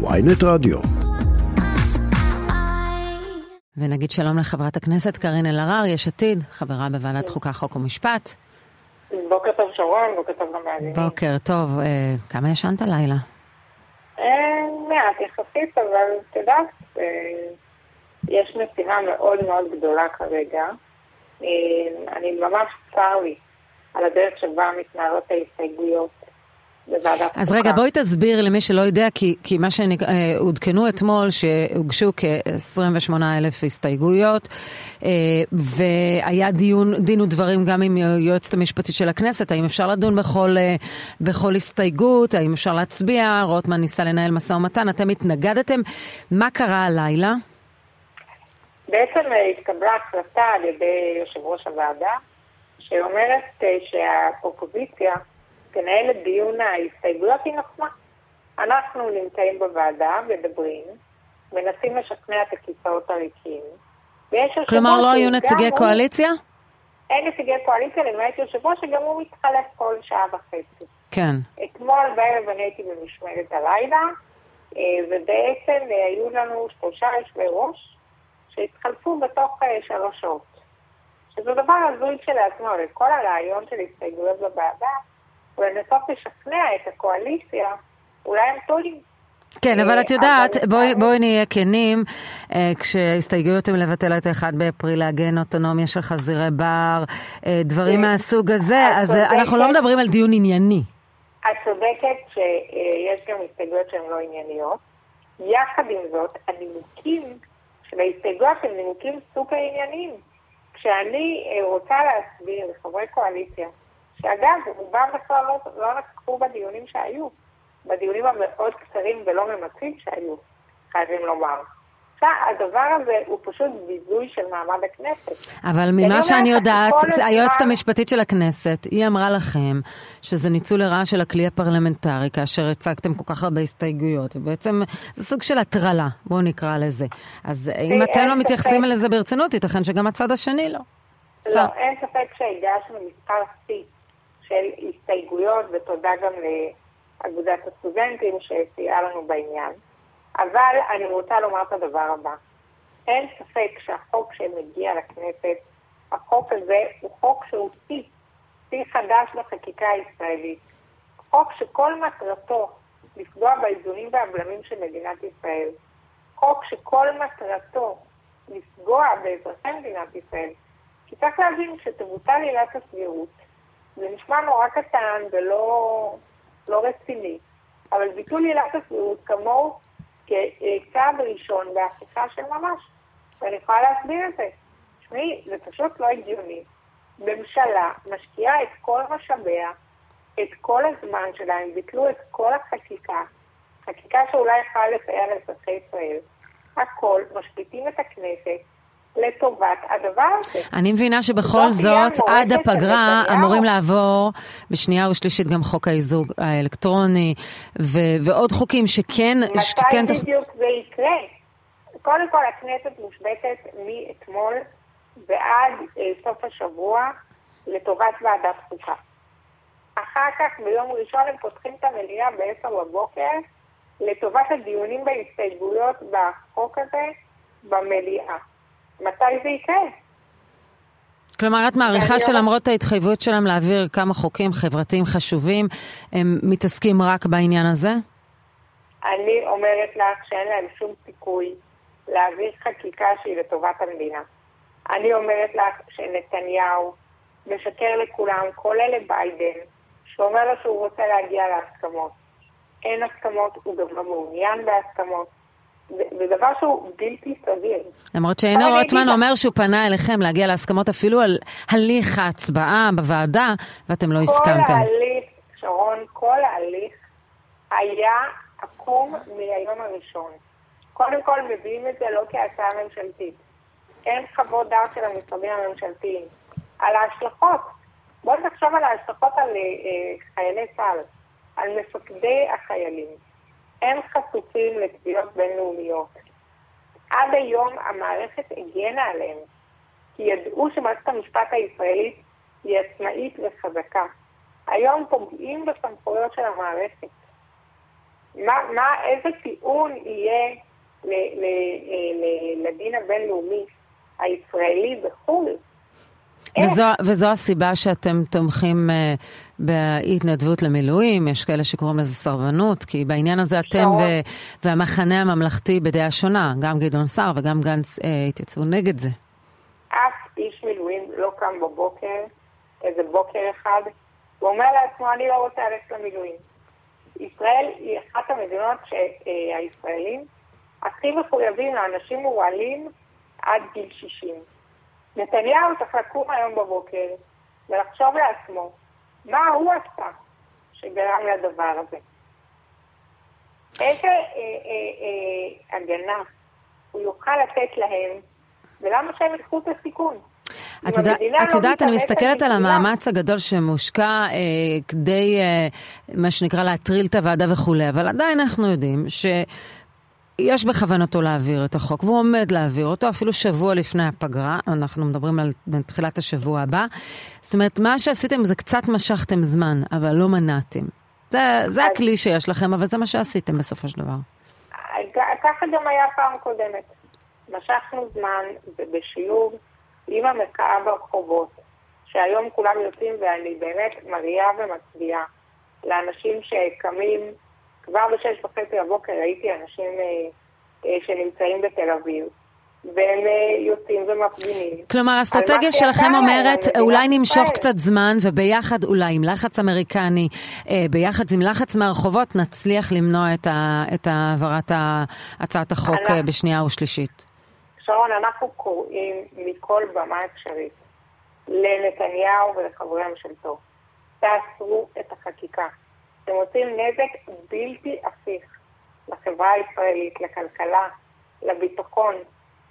ויינט רדיו. ונגיד שלום לחברת הכנסת קארין אלהרר, יש עתיד, חברה בוועדת חוקה, חוק ומשפט. בוקר טוב שרון, בוקר טוב גם מאזינים. בוקר טוב, אה, כמה ישנת לילה? אה, מעט יחסית, אבל את יודעת, אה, יש משימה מאוד מאוד גדולה כרגע. אה, אני ממש צר לי על הדרך שבה מתנהלות ההסתייגויות בוועדת אז רגע, בואי תסביר למי שלא יודע, כי, כי מה שעודכנו אתמול, שהוגשו כ-28 אלף הסתייגויות, אה, והיה דיון, דין ודברים גם עם היועצת המשפטית של הכנסת, האם אפשר לדון בכל, אה, בכל הסתייגות, האם אפשר להצביע, רוטמן ניסה לנהל משא ומתן, אתם התנגדתם, מה קרה הלילה? בעצם אה, התקבלה החלטה על ידי יושב ראש הוועדה, שאומרת שהאופוזיציה תנהל את דיון ההסתייגויות היא נכונה. אנחנו נמצאים בוועדה, מדברים, מנסים לשכנע את הכיסאות הריקים. כלומר, לא היו נציגי. קואליציה? אין נציגי קואליציה, למעט יושב ראש שגם הוא מתחלף כל שעה וחצי. כן. אתמול בערב אני הייתי במשמרת הלילה, אה, ובעצם אה, היו לנו שלושה יושבי ראש שהתחלפו בתוך אה, שלוש שעות. שזה דבר הזוי כשלעצמו, וכל הרעיון של הסתייגויות בוועדה ולנסות לשכנע את הקואליציה, אולי הם טועים. כן, אבל את יודעת, בואי, בואי נהיה כנים, אה, כשההסתייגויות הן לבטל את ה-1 באפריל, לעגן אוטונומיה של חזירי בר, אה, דברים. מהסוג הזה, אז אנחנו לא מדברים על דיון ענייני. את צודקת שיש גם הסתייגויות שהן לא ענייניות. יחד עם זאת, הנימוקים של ההסתייגויות הם נימוקים סופר ענייניים. כשאני אה, רוצה להסביר לחברי קואליציה שאגב, רובם בכלל לא, לא נכחו בדיונים שהיו, בדיונים המאוד קצרים ולא ממצים שהיו, חייבים לומר. הדבר הזה הוא פשוט ביזוי של מעמד הכנסת. אבל ממה שאני יודעת, היועצת המשפטית של הכנסת, היא אמרה לכם שזה ניצול לרעה של הכלי הפרלמנטרי, כאשר הצגתם כל כך הרבה הסתייגויות, ובעצם זה סוג של הטרלה, בואו נקרא לזה. אז אם אתם לא מתייחסים לזה ברצינות, ייתכן שגם הצד השני לא. לא, אין ספק שהגשנו מספר שיא של הסתייגויות, ותודה גם לאגודת הסטודנטים שסייעה לנו בעניין. אבל אני רוצה לומר את הדבר הבא. אין ספק שהחוק שמגיע לכנסת, החוק הזה הוא חוק שהוא שיא, שיא חדש בחקיקה הישראלית. חוק שכל מטרתו לפגוע באיזונים והבלמים של מדינת ישראל. חוק שכל מטרתו לפגוע באזרחי מדינת ישראל. כי צריך להבין שתבוטל עילת הסבירות, זה נשמע נורא קטן ולא לא רציני, אבל ביטול עילת הסבירות כמוהו כצעד ראשון בהפיכה של ממש. ואני יכולה להסביר את זה. תשמעי, זה פשוט לא הגיוני. ממשלה משקיעה את כל משאביה, את כל הזמן שלה, הם ביטלו את כל החקיקה, חקיקה שאולי יכולה לסייע לאזרחי ישראל, הכל, משפיטים את הכנסת, לטובת הדבר הזה. אני מבינה שבכל זאת, עד הפגרה אמורים לעבור בשנייה ושלישית גם חוק האיזוג האלקטרוני ו- ועוד חוקים שכן... מתי שכן בדיוק תח... זה יקרה? קודם כל הכנסת מושבתת מאתמול ועד אה, סוף השבוע לטובת ועדת חוקה. אחר כך ביום ראשון הם פותחים את המליאה ב-10 בבוקר לטובת הדיונים בהסתייגויות בחוק הזה במליאה. מתי זה יקרה? כלומר, את מעריכה שלמרות ההתחייבות שלהם להעביר כמה חוקים חברתיים חשובים, הם מתעסקים רק בעניין הזה? אני אומרת לך שאין להם שום סיכוי להעביר חקיקה שהיא לטובת המדינה. אני אומרת לך שנתניהו משקר לכולם, כולל לביידן, שאומר לו שהוא רוצה להגיע להסכמות. אין הסכמות, הוא גם לא מעוניין בהסכמות. זה דבר שהוא בלתי סביר. למרות שהנה רוטמן אומר שהוא פנה אליכם להגיע להסכמות אפילו על הליך ההצבעה בוועדה, ואתם לא הסכמתם. כל ההליך, שרון, כל ההליך היה עקום מהיום הראשון. קודם כל מביאים את זה לא כהצעה ממשלתית. אין חוות דעת של המשרדים הממשלתיים. על ההשלכות. בואו נחשוב על ההשלכות על אה, חיילי צה"ל, על מפקדי החיילים. הם חשופים לתביעות בינלאומיות. עד היום המערכת הגנה עליהם, כי ידעו שמערכת המשפט הישראלית היא עצמאית וחזקה. היום פוגעים בסמכויות של המערכת. מה, מה, איזה טיעון יהיה ל, לדין הבינלאומי הישראלי בחו"ל? וזו, וזו הסיבה שאתם תומכים uh, בהתנדבות למילואים, יש כאלה שקוראים לזה סרבנות, כי בעניין הזה אתם ו, והמחנה הממלכתי בדעה שונה, גם גדעון סער וגם גנץ uh, התייצבו נגד זה. אף איש מילואים לא קם בבוקר, איזה בוקר אחד, ואומר לעצמו, אני לא רוצה ללכת למילואים. ישראל היא אחת המדינות שהישראלים הכי מחויבים לאנשים מורעלים עד גיל 60. נתניהו צריך לקום היום בבוקר ולחשוב לעצמו מה הוא עשה שגרם לדבר הזה. איזה אה, אה, אה, הגנה הוא יוכל לתת להם, ולמה שהם יקחו את הסיכון? את, יודע, את לא יודעת, אני מסתכלת על המאמץ הגדול שמושקע אה, כדי, אה, מה שנקרא, להטריל את הוועדה וכולי, אבל עדיין אנחנו יודעים ש... יש בכוונתו להעביר את החוק, והוא עומד להעביר אותו אפילו שבוע לפני הפגרה, אנחנו מדברים על תחילת השבוע הבא. זאת אומרת, מה שעשיתם זה קצת משכתם זמן, אבל לא מנעתם. זה, זה הכלי שיש לכם, אבל זה מה שעשיתם בסופו של דבר. ככה גם היה פעם קודמת. משכנו זמן בשילוב עם המחאה ברחובות, שהיום כולם יוצאים ואני באמת מריעה ומצביעה לאנשים שקמים כבר בשש וחצי בבוקר ראיתי אנשים אה, אה, שנמצאים בתל אביב. והם אה, יוצאים ומפגינים. כלומר, האסטרטגיה שלכם אומרת, אולי נמשוך קצת זמן, וביחד אולי עם לחץ אמריקני, ביחד עם לחץ מהרחובות, נצליח למנוע את העברת הצעת החוק אנחנו, בשנייה ושלישית. שרון, אנחנו קוראים מכל במה אפשרית לנתניהו ולחברי הממשלתו, תעצרו את החקיקה. אתם עושים נזק בלתי הפיך לחברה הישראלית, לכלכלה, לביטחון.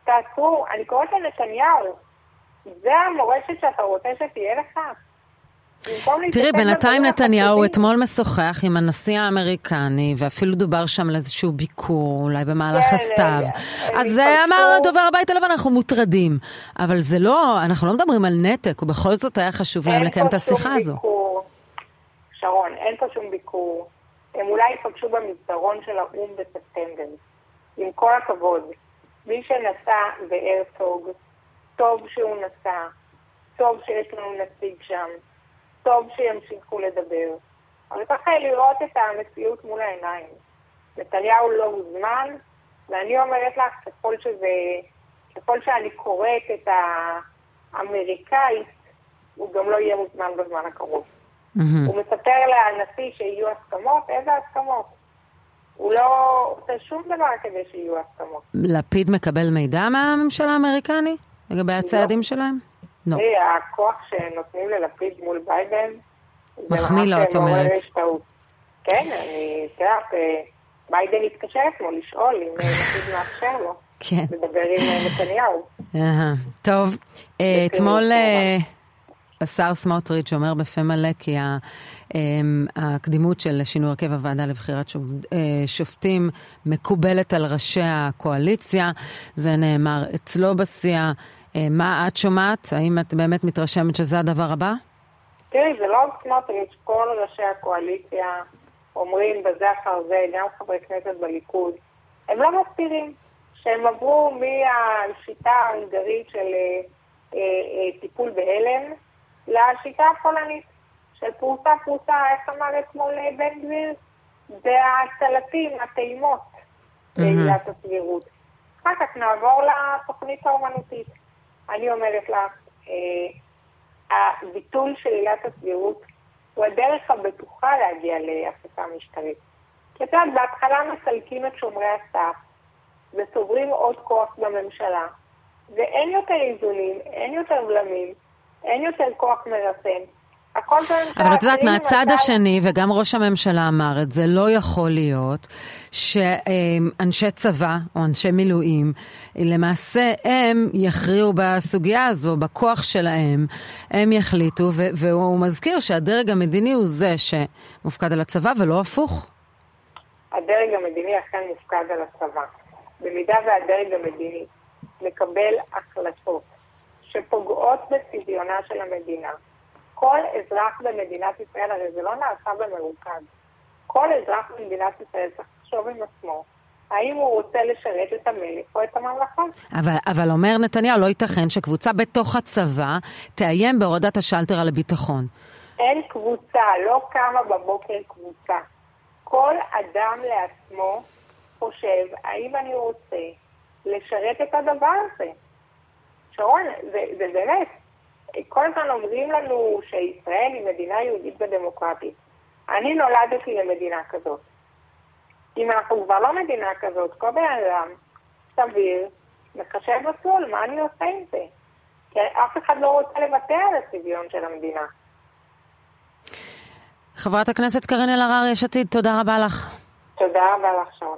תעצרו, אני קוראת לנתניהו, זה המורשת שאתה רוצה שתהיה לך? תראי, בינתיים נתניהו אתמול משוחח עם הנשיא האמריקני, ואפילו דובר שם על איזשהו ביקור, אולי במהלך כן, הסתיו. אה, אז אמר הדובר הבית הלבן, אנחנו מוטרדים. אבל זה לא, אנחנו לא מדברים על נתק, ובכל זאת היה חשוב להם לקיים את השיחה הזו. אין פה שום ביקור. הם אולי ייפגשו במסדרון של האו"ם בספטמבר. עם כל הכבוד, מי שנסע בהרצוג, טוב שהוא נסע, טוב שיש לנו נציג שם, טוב שימשיכו לדבר. אבל צריך לראות את המציאות מול העיניים. נתניהו לא הוזמן, ואני אומרת לך, ככל שזה, ככל שאני קוראת את האמריקאית, הוא גם לא יהיה מוזמן בזמן הקרוב. Mm-hmm. הוא מספר לנשיא שיהיו הסכמות, איזה הסכמות? הוא לא עושה שום דבר כדי שיהיו הסכמות. לפיד מקבל מידע מהממשל האמריקני לגבי לא. הצעדים לא. שלהם? לא. תראי, הכוח שנותנים ללפיד מול ביידן, מחמיא לו, את אומרת. כן, אני, את יודעת, אה, ביידן התקשר אתמול לשאול אם אה, לפיד מאפשר לו. כן. לדבר עם אה, נתניהו. טוב, אתמול... השר סמוטריץ' אומר בפה מלא כי אמ, הקדימות של שינוי הרכב הוועדה לבחירת אה, שופטים מקובלת על ראשי הקואליציה. זה נאמר אצלו בסיעה. אה, מה את שומעת? האם את באמת מתרשמת שזה הדבר הבא? תראי, זה לא סמוטריץ', כל ראשי הקואליציה אומרים בזה אחר זה, גם חברי כנסת בליכוד, הם לא מסתירים שהם עברו מהשיטה ההונגרית של אה, אה, טיפול בהלם לשיטה הפולנית של פרוסה פרוסה, איך אמר אתמול בן גביר? זה הצלטים, הטעימות לעילת הסבירות. אחר כך נעבור לתוכנית האומנותית. אני אומרת לך, אה, הביטול של עילת הסבירות הוא הדרך הבטוחה להגיע להפסקה משטרית. כי את יודעת, בהתחלה מסלקים את שומרי הסף וצוברים עוד כוח בממשלה, ואין יותר איזונים, אין יותר בלמים, אין יותר כוח מרסן. אבל את יודעת, מהצד השני, וגם ראש הממשלה אמר את זה, לא יכול להיות שאנשי צבא או אנשי מילואים, למעשה הם יכריעו בסוגיה הזו, בכוח שלהם, הם יחליטו, והוא מזכיר שהדרג המדיני הוא זה שמופקד על הצבא ולא הפוך. הדרג המדיני אכן מופקד על הצבא. במידה והדרג המדיני מקבל החלטות שפוגעות בצביונה של המדינה. כל אזרח במדינת ישראל, הרי זה לא נעשה במרוכז, כל אזרח במדינת ישראל צריך לחשוב עם עצמו האם הוא רוצה לשרת את המלך או את הממלכה. אבל, אבל אומר נתניהו, לא ייתכן שקבוצה בתוך הצבא תאיים בהורדת השלטר על הביטחון. אין קבוצה, לא קמה בבוקר קבוצה. כל אדם לעצמו חושב, האם אני רוצה לשרת את הדבר הזה? שרון, זה, זה באמת, כל הזמן אומרים לנו שישראל היא מדינה יהודית ודמוקרטית. אני נולדתי למדינה כזאת. אם אנחנו כבר לא מדינה כזאת, כל בן אדם סביר מחשב מסלול, מה אני עושה עם זה? כי אף אחד לא רוצה לוותר על הצביון של המדינה. חברת הכנסת קארין אלהרר, יש עתיד, תודה רבה לך. תודה רבה לך, שרון.